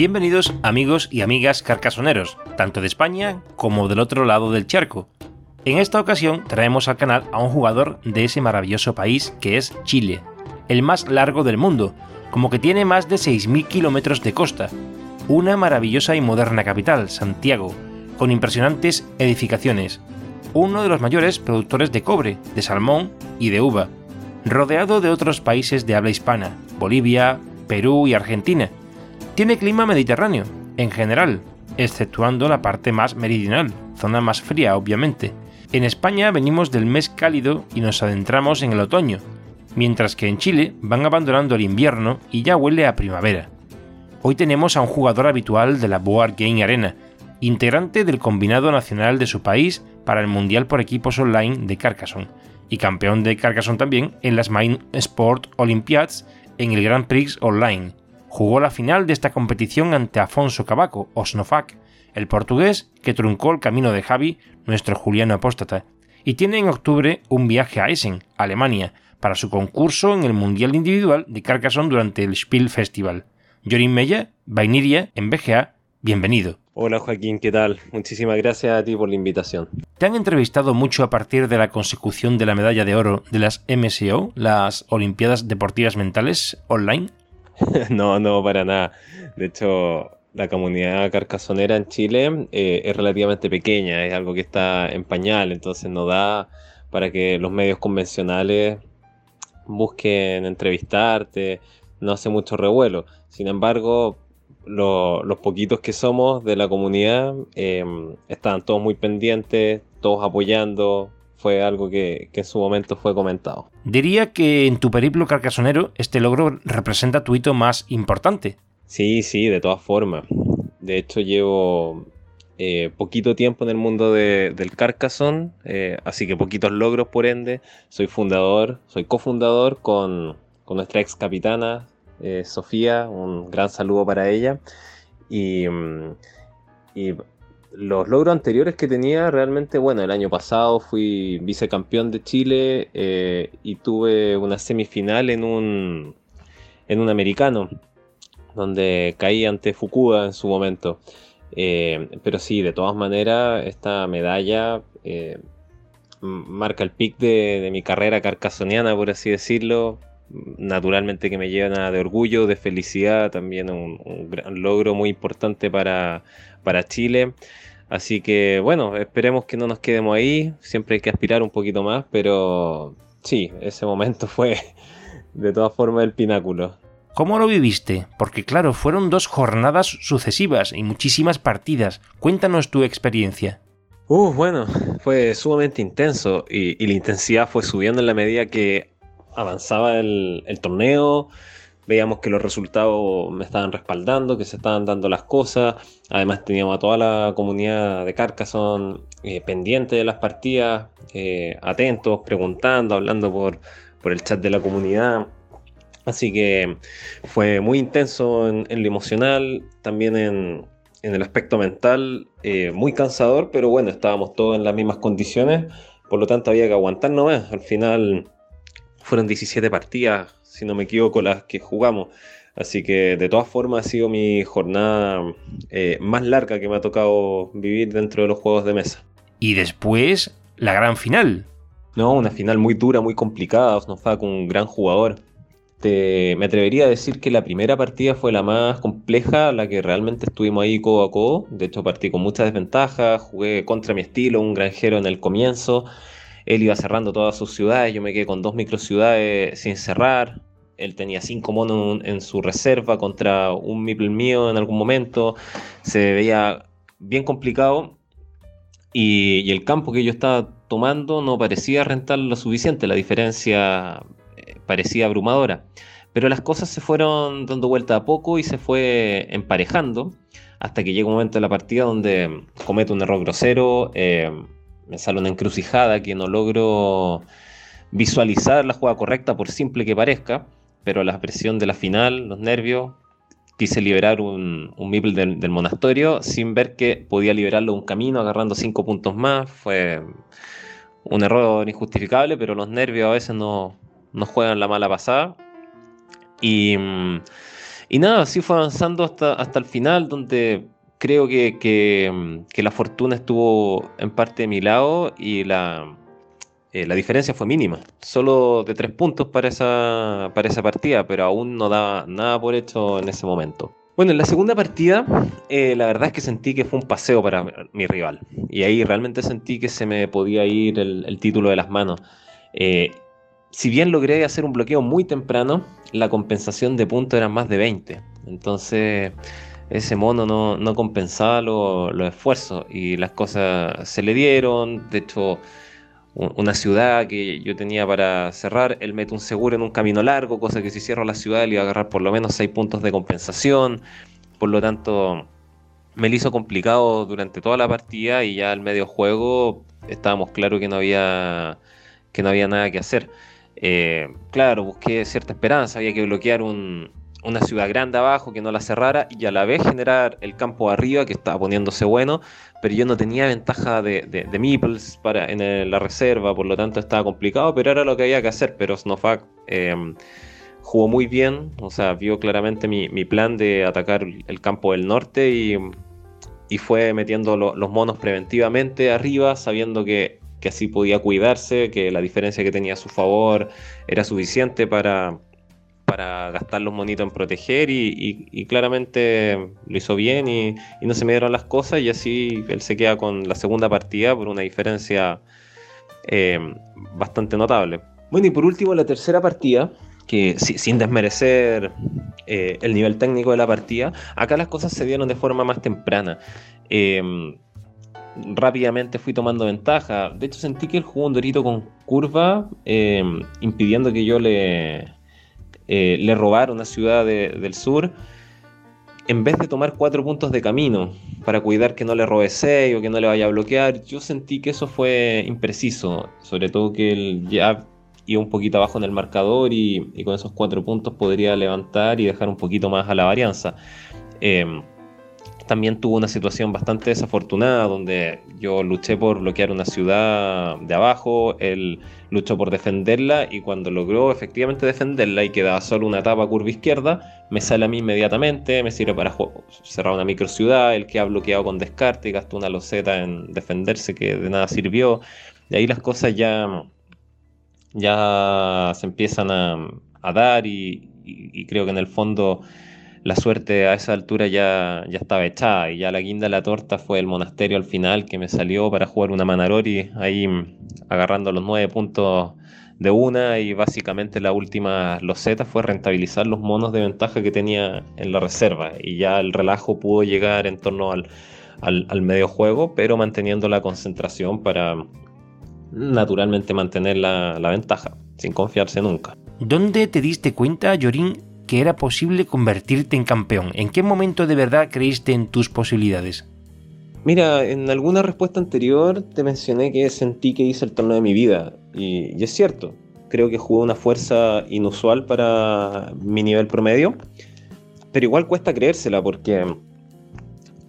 Bienvenidos amigos y amigas carcasoneros, tanto de España como del otro lado del charco. En esta ocasión traemos al canal a un jugador de ese maravilloso país que es Chile, el más largo del mundo, como que tiene más de 6.000 kilómetros de costa, una maravillosa y moderna capital, Santiago, con impresionantes edificaciones, uno de los mayores productores de cobre, de salmón y de uva, rodeado de otros países de habla hispana, Bolivia, Perú y Argentina, tiene clima mediterráneo, en general, exceptuando la parte más meridional, zona más fría obviamente. En España venimos del mes cálido y nos adentramos en el otoño, mientras que en Chile van abandonando el invierno y ya huele a primavera. Hoy tenemos a un jugador habitual de la Board Game Arena, integrante del combinado nacional de su país para el Mundial por equipos online de Carcassonne, y campeón de Carcassonne también en las Main Sport Olympiads en el Grand Prix Online, jugó la final de esta competición ante Afonso Cavaco, o Snofac, el portugués que truncó el camino de Javi, nuestro Juliano apóstata, y tiene en octubre un viaje a Essen, Alemania, para su concurso en el Mundial Individual de Carcassonne durante el Spiel Festival. Jorin Mella, Vainiria, en BGA, bienvenido. Hola Joaquín, ¿qué tal? Muchísimas gracias a ti por la invitación. ¿Te han entrevistado mucho a partir de la consecución de la medalla de oro de las MSO, las Olimpiadas Deportivas Mentales, online? no, no, para nada. De hecho, la comunidad carcasonera en Chile eh, es relativamente pequeña, es algo que está en pañal, entonces no da para que los medios convencionales busquen entrevistarte, no hace mucho revuelo. Sin embargo, los poquitos que somos de la comunidad eh, estaban todos muy pendientes, todos apoyando, fue algo que, en su momento fue comentado. Diría que en tu periplo carcasonero este logro representa tu hito más importante. Sí, sí, de todas formas. De hecho llevo eh, poquito tiempo en el mundo del Carcassonne, eh, así que poquitos logros por ende. Soy fundador, soy cofundador con, con nuestra ex capitana eh, Sofía, un gran saludo para ella. Y, mm, y los logros anteriores que tenía, realmente, bueno, el año pasado fui vicecampeón de Chile eh, y tuve una semifinal en un, en un americano, donde caí ante Fukuda en su momento. Eh, pero sí, de todas maneras, esta medalla eh, marca el pic de, mi carrera carcasoniana, por así decirlo. Naturalmente que me llena de orgullo, de felicidad, también un, un gran logro muy importante para, para Chile. Así que bueno, esperemos que no nos quedemos ahí. Siempre hay que aspirar un poquito más, pero sí, ese momento fue de todas formas el pináculo. ¿Cómo lo viviste? Porque claro, fueron dos jornadas sucesivas y muchísimas partidas. Cuéntanos tu experiencia. Uh, bueno, fue sumamente intenso y, la intensidad fue subiendo en la medida que avanzaba el, torneo veíamos que los resultados me estaban respaldando, que se estaban dando las cosas. Además teníamos a toda la comunidad de Carcassonne eh, pendiente de las partidas, eh, atentos, preguntando, hablando por, por el chat de la comunidad. Así que fue muy intenso en, lo emocional, también en, el aspecto mental, eh, muy cansador, pero bueno, estábamos todos en las mismas condiciones, por lo tanto había que aguantar nomás. Al final fueron 17 partidas, si no me equivoco, las que jugamos. Así que de todas formas ha sido mi jornada eh, más larga que me ha tocado vivir dentro de los juegos de mesa. Y después, la gran final. No, una final muy dura, muy complicada. Osnofak, un gran jugador. me atrevería a decir que la primera partida fue la más compleja, la que realmente estuvimos ahí codo a codo. De hecho, partí con muchas desventajas, jugué contra mi estilo, un granjero en el comienzo. Él iba cerrando todas sus ciudades, yo me quedé con dos microciudades sin cerrar. Él tenía cinco monos en su reserva contra un Meeple mío en algún momento. Se veía bien complicado y, el campo que yo estaba tomando no parecía rentar lo suficiente. La diferencia parecía abrumadora. Pero las cosas se fueron dando vuelta a poco y se fue emparejando hasta que llega un momento de la partida donde cometo un error grosero, eh, me sale una encrucijada que no logro visualizar la jugada correcta por simple que parezca, pero la presión de la final, los nervios, quise liberar un, un Meeple del, monasterio sin ver que podía liberarlo un camino agarrando cinco puntos más. Fue un error injustificable, pero los nervios a veces no, no juegan la mala pasada. Y, y nada, así fue avanzando hasta, hasta el final, donde creo que, que, la fortuna estuvo en parte de mi lado y la, eh, la diferencia fue mínima. Solo de tres puntos para esa, para esa partida, pero aún no daba nada por hecho en ese momento. Bueno, en la segunda partida, eh, la verdad es que sentí que fue un paseo para mi rival. Y ahí realmente sentí que se me podía ir el, el título de las manos. Eh, si bien logré hacer un bloqueo muy temprano, la compensación de puntos era más de 20. Entonces ese mono no, compensaba los esfuerzos y las cosas se le dieron. De hecho, una ciudad que yo tenía para cerrar, él mete un seguro en un camino largo, cosa que si cierro la ciudad le iba a agarrar por lo menos 6 puntos de compensación. Por lo tanto, me lo hizo complicado durante toda la partida y ya al medio juego estábamos claros que no había, que no había nada que hacer. Eh, claro, busqué cierta esperanza, había que bloquear una ciudad grande abajo que no la cerrara y a la vez generar el campo arriba que estaba poniéndose bueno, pero yo no tenía ventaja de, de, meeples para, en la reserva, por lo tanto estaba complicado, pero era lo que había que hacer, pero Snowfact eh, jugó muy bien, o sea, vio claramente mi, plan de atacar el campo del norte y, fue metiendo los monos preventivamente arriba, sabiendo que que así podía cuidarse, que la diferencia que tenía a su favor era suficiente para, para gastar los monitos en proteger y, claramente lo hizo bien y, no se me dieron las cosas y así él se queda con la segunda partida por una diferencia eh, bastante notable. Bueno, y por último la tercera partida, que sin desmerecer eh, el nivel técnico de la partida, acá las cosas se dieron de forma más temprana. Eh, rápidamente fui tomando ventaja. De hecho, sentí que él jugó un dorito con curva, eh, impidiendo que yo le, eh, le robara una ciudad del sur. En vez de tomar cuatro puntos de camino para cuidar que no le robe o que no le vaya a bloquear, yo sentí que eso fue impreciso. Sobre todo que él ya iba un poquito abajo en el marcador y, con esos cuatro puntos podría levantar y dejar un poquito más a la varianza. Eh, también tuvo una situación bastante desafortunada donde yo luché por bloquear una ciudad de abajo, él luchó por defenderla y cuando logró efectivamente defenderla y quedaba solo una etapa curva izquierda, me sale a mí inmediatamente, me sirve para cerrar una micro ciudad, el que ha bloqueado con descarte y gastó una loseta en defenderse que de nada sirvió. Y ahí las cosas ya, ya se empiezan a, dar y creo que en el fondo la suerte a esa altura ya, ya estaba echada y ya la guinda de la torta fue el monasterio al final que me salió para jugar una Manarori ahí agarrando los nueve puntos de una y básicamente la última loseta fue rentabilizar los monos de ventaja que tenía en la reserva y ya el relajo pudo llegar en torno al, al, medio juego pero manteniendo la concentración para naturalmente mantener la, la ventaja sin confiarse nunca. ¿Dónde te diste cuenta, Yorin, que era posible convertirte en campeón? ¿En qué momento de verdad creíste en tus posibilidades? Mira, en alguna respuesta anterior te mencioné que sentí que hice el torneo de mi vida. Y, es cierto, creo que jugué una fuerza inusual para mi nivel promedio. Pero igual cuesta creérsela porque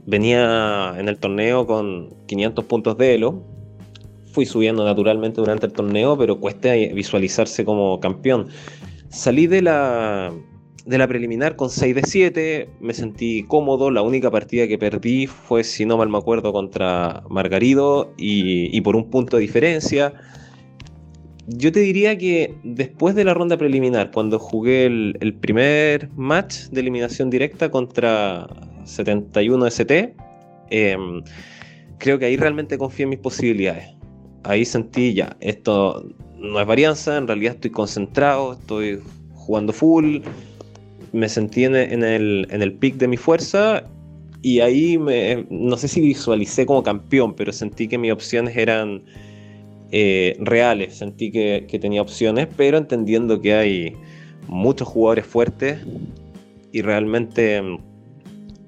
venía en el torneo con 500 puntos de elo. Fui subiendo naturalmente durante el torneo, pero cuesta visualizarse como campeón. Salí de la, de la preliminar con 6 de 7, me sentí cómodo, la única partida que perdí fue, si no mal me acuerdo, contra Margarido y, por un punto de diferencia. yo te diría que después de la ronda preliminar, cuando jugué el, primer match de eliminación directa contra 71 ST, em, creo que ahí realmente confié en mis posibilidades. Ahí sentí ya, esto no es varianza, en realidad estoy concentrado, estoy jugando full, me sentí en el, en el pic de mi fuerza y ahí me, no sé si visualicé como campeón, pero sentí que mis opciones eran eh, reales, sentí que, tenía opciones, pero entendiendo que hay muchos jugadores fuertes y realmente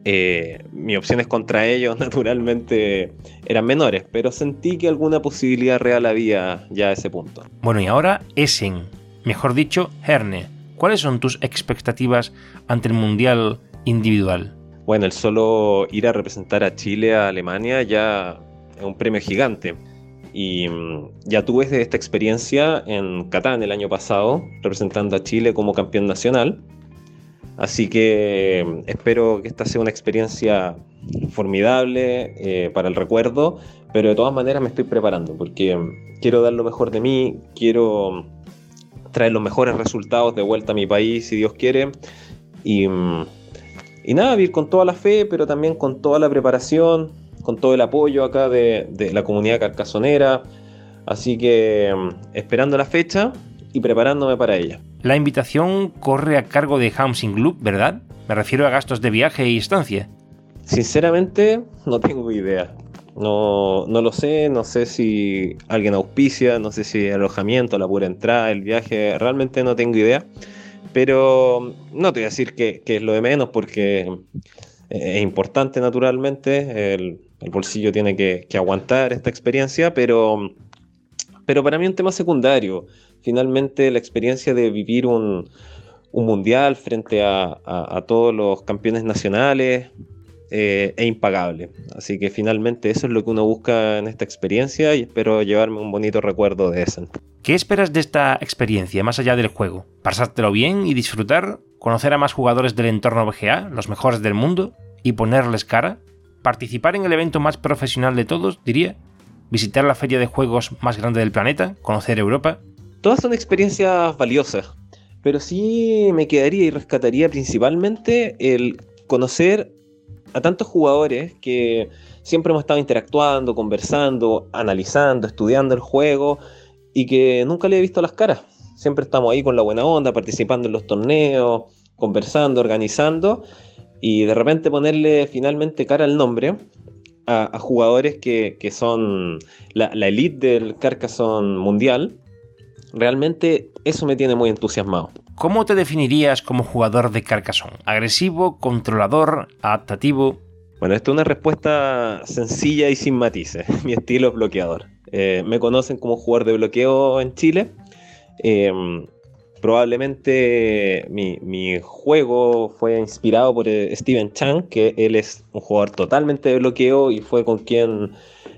eh, mis opciones contra ellos naturalmente eran menores, pero sentí que alguna posibilidad real había ya a ese punto. Bueno, y ahora Essen, mejor dicho, Herne. ¿Cuáles son tus expectativas ante el Mundial individual? Bueno, el solo ir a representar a Chile, a Alemania, ya es un premio gigante. Y mm, ya tuve esta experiencia en Catán el año pasado, representando a Chile como campeón nacional. Así que mm, espero que esta sea una experiencia formidable eh, para el recuerdo, pero de todas maneras me estoy preparando porque mm, quiero dar lo mejor de mí, quiero traer los mejores resultados de vuelta a mi país, si Dios quiere. Y, y nada, vivir con toda la fe, pero también con toda la preparación, con todo el apoyo acá de, la comunidad carcasonera. Así que mm, esperando la fecha y preparándome para ella. La invitación corre a cargo de Housing Club, ¿verdad? Me refiero a gastos de viaje y estancia. Sinceramente, no tengo idea. No, no lo sé, no sé si alguien auspicia, no sé si el alojamiento, la pura entrada, el viaje, realmente no tengo idea. Pero no te voy a decir que, que es lo de menos porque es importante naturalmente, el, bolsillo tiene que, aguantar esta experiencia, pero, pero para mí un tema secundario. Finalmente la experiencia de vivir un, mundial frente a, todos los campeones nacionales eh, es impagable. Así que finalmente eso es lo que uno busca en esta experiencia y espero llevarme un bonito recuerdo de eso. ¿Qué esperas de esta experiencia más allá del juego? ¿Pasártelo bien y disfrutar? ¿Conocer a más jugadores del entorno VGA, los mejores del mundo? y ponerles cara? ¿Participar en el evento más profesional de todos, diría? ¿Visitar la feria de juegos más grande del planeta? ¿Conocer Europa? Todas son experiencias valiosas, pero sí me quedaría y rescataría principalmente el conocer a tantos jugadores que siempre hemos estado interactuando, conversando, analizando, estudiando el juego y que nunca le he visto las caras. Siempre estamos ahí con la buena onda, participando en los torneos, conversando, organizando y de repente ponerle finalmente cara al nombre a, jugadores que, son la, elite del Carcassonne mundial, realmente eso me tiene muy entusiasmado. ¿Cómo te definirías como jugador de Carcassonne? ¿Agresivo, controlador, adaptativo? Bueno, esto es una respuesta sencilla y sin matices. Mi estilo es bloqueador. Eh, me conocen como jugador de bloqueo en Chile. Eh, probablemente mi, juego fue inspirado por eh, Steven Chang, que él es un jugador totalmente de bloqueo y fue con quien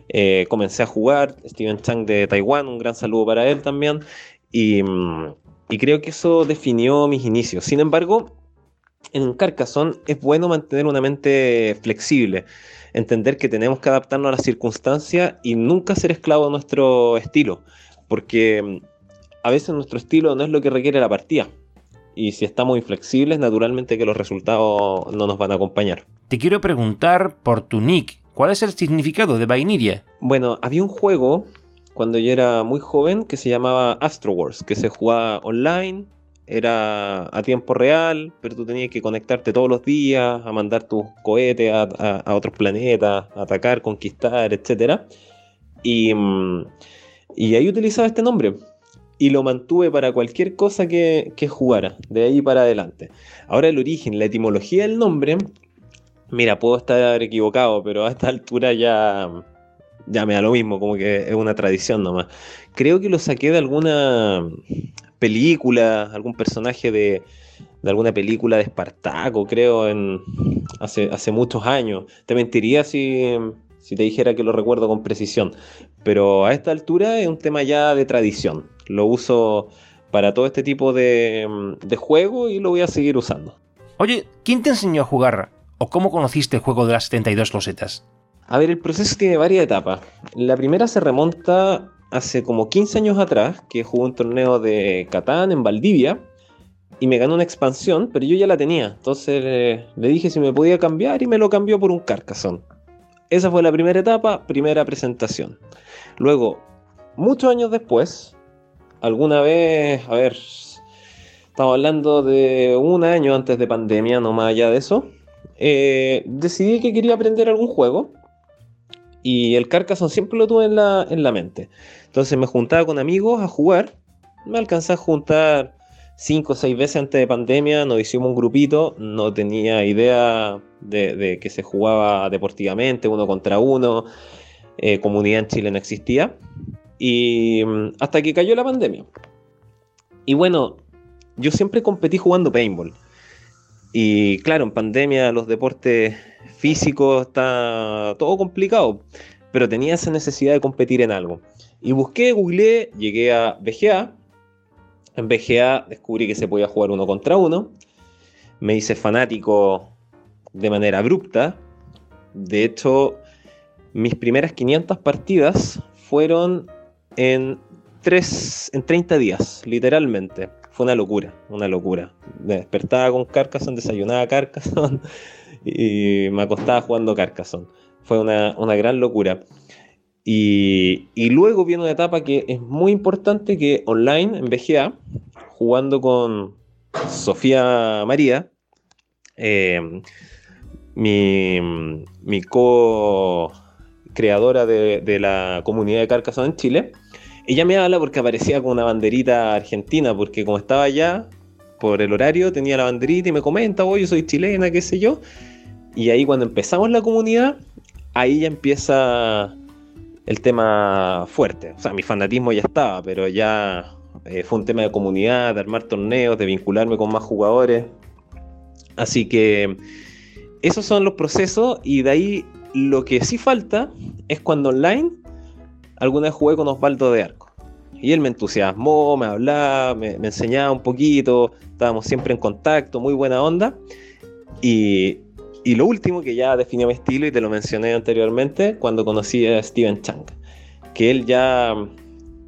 eh, comencé a jugar. Steven Chang de Taiwán, un gran saludo para él también. Y, mm, y creo que eso definió mis inicios. Sin embargo, en Carcassonne es bueno mantener una mente flexible, entender que tenemos que adaptarnos a las circunstancias y nunca ser esclavo de nuestro estilo, porque mm, a veces nuestro estilo no es lo que requiere la partida. Y si estamos inflexibles, naturalmente que los resultados no nos van a acompañar. Te quiero preguntar por tu nick. ¿Cuál es el significado de Vainiria? Bueno, había un juego cuando yo era muy joven que se llamaba Astro Wars, que se jugaba online, era a tiempo real, pero tú tenías que conectarte todos los días, a mandar tus cohetes a, otros planetas, a atacar, conquistar, etc. Y, mm, y ahí utilizaba este nombre y lo mantuve para cualquier cosa que, jugara, de ahí para adelante. Ahora el origen, la etimología del nombre, mira, puedo estar equivocado, pero a esta altura ya, ya me da lo mismo, como que es una tradición nomás. Creo que lo saqué de alguna película, algún personaje de, de alguna película de Espartaco, creo, en, hace, hace muchos años. Te mentiría si, si te dijera que lo recuerdo con precisión, pero a esta altura es un tema ya de tradición lo uso para todo este tipo de, de juego y lo voy a seguir usando. Oye, ¿quién te enseñó a jugar o cómo conociste el juego de las 72 losetas? A ver, el proceso tiene varias etapas. La primera se remonta hace como 15 años atrás, que jugó un torneo de Catán en Valdivia y me ganó una expansión, pero yo ya la tenía. Entonces eh, le dije si me podía cambiar y me lo cambió por un Carcassonne. Esa fue la primera etapa, primera presentación. Luego, muchos años después, alguna vez, a ver, estamos hablando de un año antes de pandemia, no más allá de eso, eh, decidí que quería aprender algún juego y el Carcassonne siempre lo tuve en la, en la mente. Entonces me juntaba con amigos a jugar, me alcancé a juntar cinco o seis veces antes de pandemia, nos hicimos un grupito, no tenía idea de, que se jugaba deportivamente, uno contra uno, eh, comunidad en Chile no existía, y mm, hasta que cayó la pandemia. Y bueno, yo siempre competí jugando paintball. Y claro, en pandemia los deportes físicos está todo complicado, pero tenía esa necesidad de competir en algo. Y busqué, googleé, llegué a BGA, en BGA descubrí que se podía jugar uno contra uno. Me hice fanático de manera abrupta. De hecho, mis primeras 500 partidas fueron en, 3, en 30 días, literalmente. Fue una locura, una locura. Me despertaba con Carcassonne, desayunaba Carcassonne y me acostaba jugando Carcassonne. Fue una, una gran locura. Y, luego viene una etapa que es muy importante que online en BGA, jugando con Sofía María, eh, mi, mi co-creadora de, la comunidad de Carcassonne en Chile, ella me habla porque aparecía con una banderita argentina, porque como estaba allá, por el horario, tenía la banderita y me comenta, oye, yo soy chilena, qué sé yo. Y ahí cuando empezamos la comunidad, ahí ya empieza el tema fuerte. O sea, mi fanatismo ya estaba, pero ya eh, fue un tema de comunidad, de armar torneos, de vincularme con más jugadores. Así que esos son los procesos y de ahí lo que sí falta es cuando online alguna vez jugué con Osvaldo de Arco. Y él me entusiasmó, me hablaba, me, me enseñaba un poquito, estábamos siempre en contacto, muy buena onda. Y y lo último que ya definió mi estilo y te lo mencioné anteriormente cuando conocí a Steven Chang, que él ya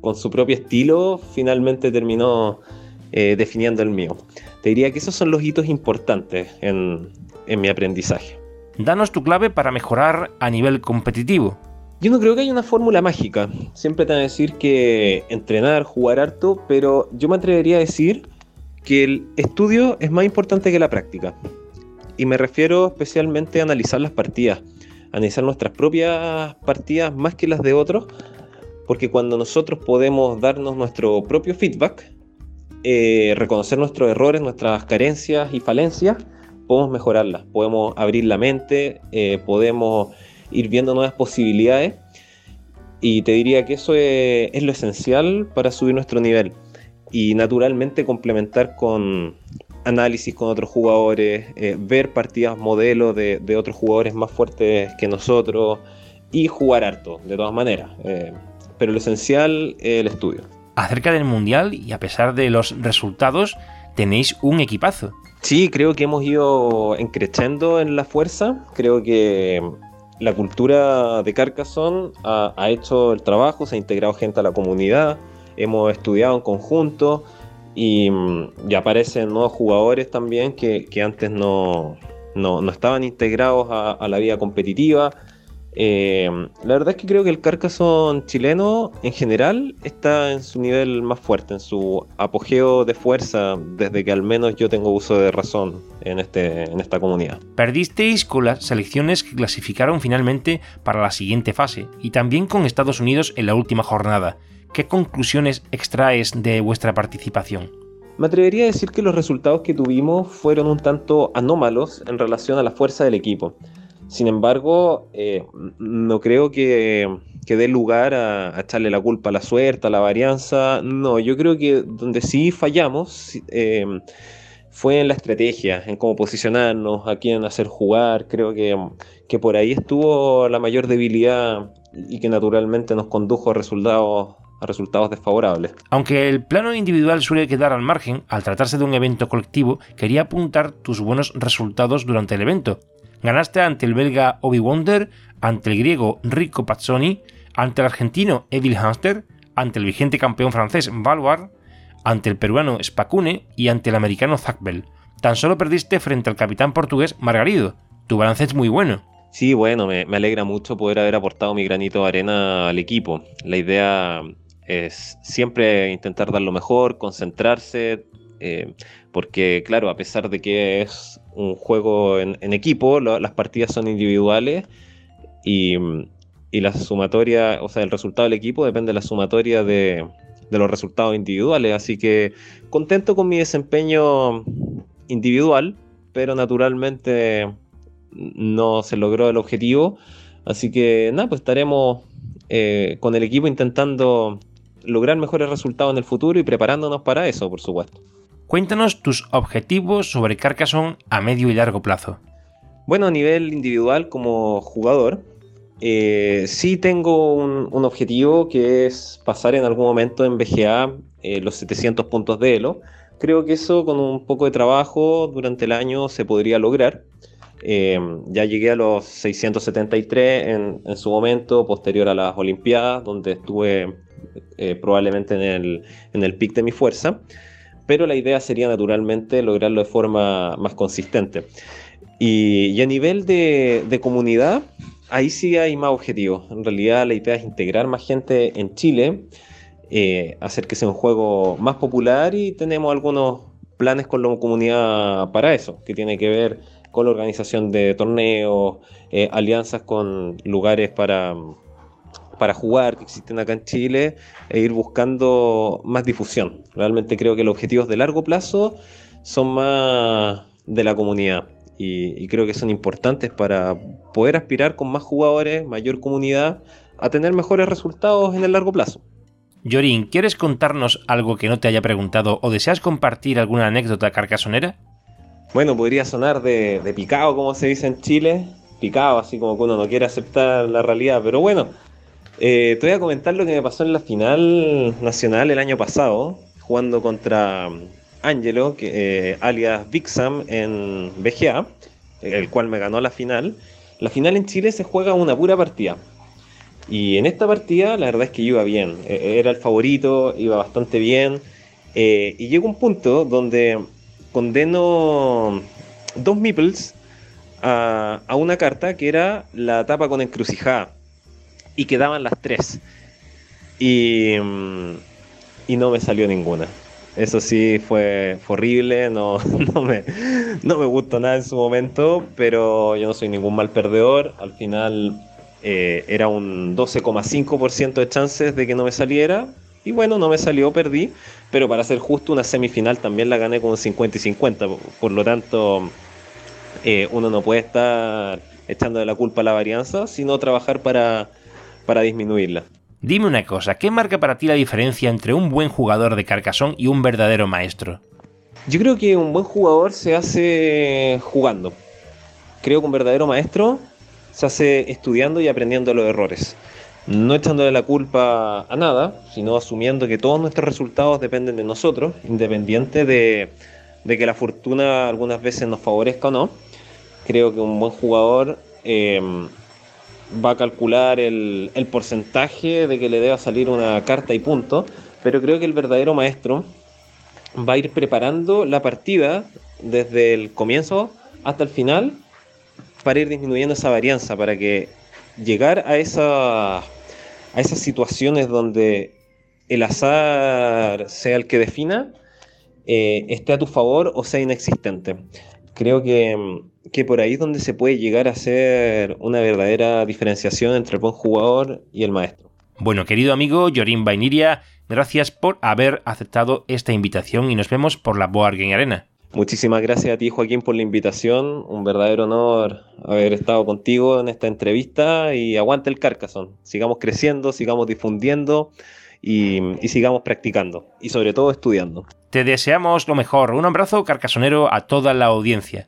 con su propio estilo finalmente terminó eh, definiendo el mío. Te diría que esos son los hitos importantes en, en mi aprendizaje. Danos tu clave para mejorar a nivel competitivo. Yo no creo que haya una fórmula mágica. Siempre te van a decir que entrenar, jugar harto, pero yo me atrevería a decir que el estudio es más importante que la práctica. Y me refiero especialmente a analizar las partidas, analizar nuestras propias partidas más que las de otros, porque cuando nosotros podemos darnos nuestro propio feedback, eh, reconocer nuestros errores, nuestras carencias y falencias, podemos mejorarlas, podemos abrir la mente, eh, podemos ir viendo nuevas posibilidades y te diría que eso es lo esencial para subir nuestro nivel y naturalmente complementar con, análisis con otros jugadores, eh, ver partidas modelo de, otros jugadores más fuertes que nosotros y jugar harto, de todas maneras. Eh, pero lo esencial es el estudio. Acerca del Mundial y a pesar de los resultados, tenéis un equipazo. Sí, creo que hemos ido encrechando en la fuerza. Creo que la cultura de Carcassonne ha, ha hecho el trabajo, se ha integrado gente a la comunidad, hemos estudiado en conjunto y, aparecen nuevos jugadores también que, antes no, estaban integrados a, la vida competitiva. Eh, la verdad es que creo que el Carcassonne chileno en general está en su nivel más fuerte, en su apogeo de fuerza, desde que al menos yo tengo uso de razón en, este, en esta comunidad. Perdisteis con las selecciones que clasificaron finalmente para la siguiente fase y también con Estados Unidos en la última jornada. ¿Qué conclusiones extraes de vuestra participación? Me atrevería a decir que los resultados que tuvimos fueron un tanto anómalos en relación a la fuerza del equipo. Sin embargo, eh, no creo que, dé lugar a, echarle la culpa a la suerte, a la varianza. No, yo creo que donde sí fallamos eh, fue en la estrategia, en cómo posicionarnos, a quién hacer jugar. Creo que, que por ahí estuvo la mayor debilidad y que naturalmente nos condujo a resultados a resultados desfavorables. Aunque el plano individual suele quedar al margen, al tratarse de un evento colectivo, quería apuntar tus buenos resultados durante el evento. Ganaste ante el belga Obi Wonder, ante el griego Rico Pazzoni, ante el argentino Evil Hamster, ante el vigente campeón francés Valois, ante el peruano Spacune y ante el americano Zackbell. Tan solo perdiste frente al capitán portugués Margarido. Tu balance es muy bueno. Sí, bueno, me, alegra mucho poder haber aportado mi granito de arena al equipo. La idea es siempre intentar dar lo mejor, concentrarse, eh, porque claro, a pesar de que es un juego en, equipo, las partidas son individuales y, la sumatoria, o sea, el resultado del equipo depende de la sumatoria de, de los resultados individuales. Así que contento con mi desempeño individual, pero naturalmente no se logró el objetivo. Así que nada, pues estaremos eh, con el equipo intentando lograr mejores resultados en el futuro y preparándonos para eso, por supuesto. Cuéntanos tus objetivos sobre Carcassonne a medio y largo plazo. Bueno, a nivel individual como jugador, eh, sí tengo un, objetivo que es pasar en algún momento en BGA eh, los 700 puntos de Elo. Creo que eso con un poco de trabajo durante el año se podría lograr. Eh, ya llegué a los 673 en, en, su momento, posterior a las Olimpiadas, donde estuve eh, probablemente en el, en el pic de mi fuerza. Pero la idea sería naturalmente lograrlo de forma más consistente. Y, a nivel de, de, comunidad, ahí sí hay más objetivos. En realidad la idea es integrar más gente en Chile, eh, hacer que sea un juego más popular y tenemos algunos planes con la comunidad para eso, que tiene que ver con la organización de torneos, eh, alianzas con lugares para, para jugar que existen acá en Chile e ir buscando más difusión. Realmente creo que los objetivos de largo plazo son más de la comunidad y, y creo que son importantes para poder aspirar con más jugadores, mayor comunidad, a tener mejores resultados en el largo plazo. Yorin, ¿quieres contarnos algo que no te haya preguntado o deseas compartir alguna anécdota carcasonera? Bueno, podría sonar de, picado, como se dice en Chile. Picado, así como que uno no quiere aceptar la realidad. Pero bueno, eh, te voy a comentar lo que me pasó en la final nacional el año pasado, jugando contra Angelo, que, eh, alias Vixam en BGA, el cual me ganó la final. La final en Chile se juega una pura partida. Y en esta partida la verdad es que iba bien. E, era el favorito, iba bastante bien. Eh, y llegó un punto donde condeno dos meeples a, una carta que era la tapa con encrucijada. Y quedaban las tres. Y, y no me salió ninguna. Eso sí fue, horrible, no, no, me, no me gustó nada en su momento, pero yo no soy ningún mal perdedor. Al final eh, era un 12,5% de chances de que no me saliera. Y bueno, no me salió, perdí pero para ser justo, una semifinal también la gané con un 50 y 50. Por lo tanto, eh, uno no puede estar echando de la culpa a la varianza, sino trabajar para, para disminuirla. Dime una cosa, ¿qué marca para ti la diferencia entre un buen jugador de Carcassonne y un verdadero maestro? Yo creo que un buen jugador se hace jugando. Creo que un verdadero maestro se hace estudiando y aprendiendo los errores no echándole la culpa a nada, sino asumiendo que todos nuestros resultados dependen de nosotros, independiente de, que la fortuna algunas veces nos favorezca o no. Creo que un buen jugador eh, va a calcular el, porcentaje de que le deba salir una carta y punto, pero creo que el verdadero maestro va a ir preparando la partida desde el comienzo hasta el final para ir disminuyendo esa varianza, para que llegar a esa a esas situaciones donde el azar sea el que defina, eh, esté a tu favor o sea inexistente. Creo que, que, por ahí es donde se puede llegar a hacer una verdadera diferenciación entre el buen jugador y el maestro. Bueno, querido amigo Yorin Bainiria, gracias por haber aceptado esta invitación y nos vemos por la Board Game Arena. Muchísimas gracias a ti, Joaquín, por la invitación. Un verdadero honor haber estado contigo en esta entrevista y aguante el Carcassonne. Sigamos creciendo, sigamos difundiendo y, sigamos practicando y sobre todo estudiando. Te deseamos lo mejor. Un abrazo carcasonero a toda la audiencia.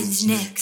happens next.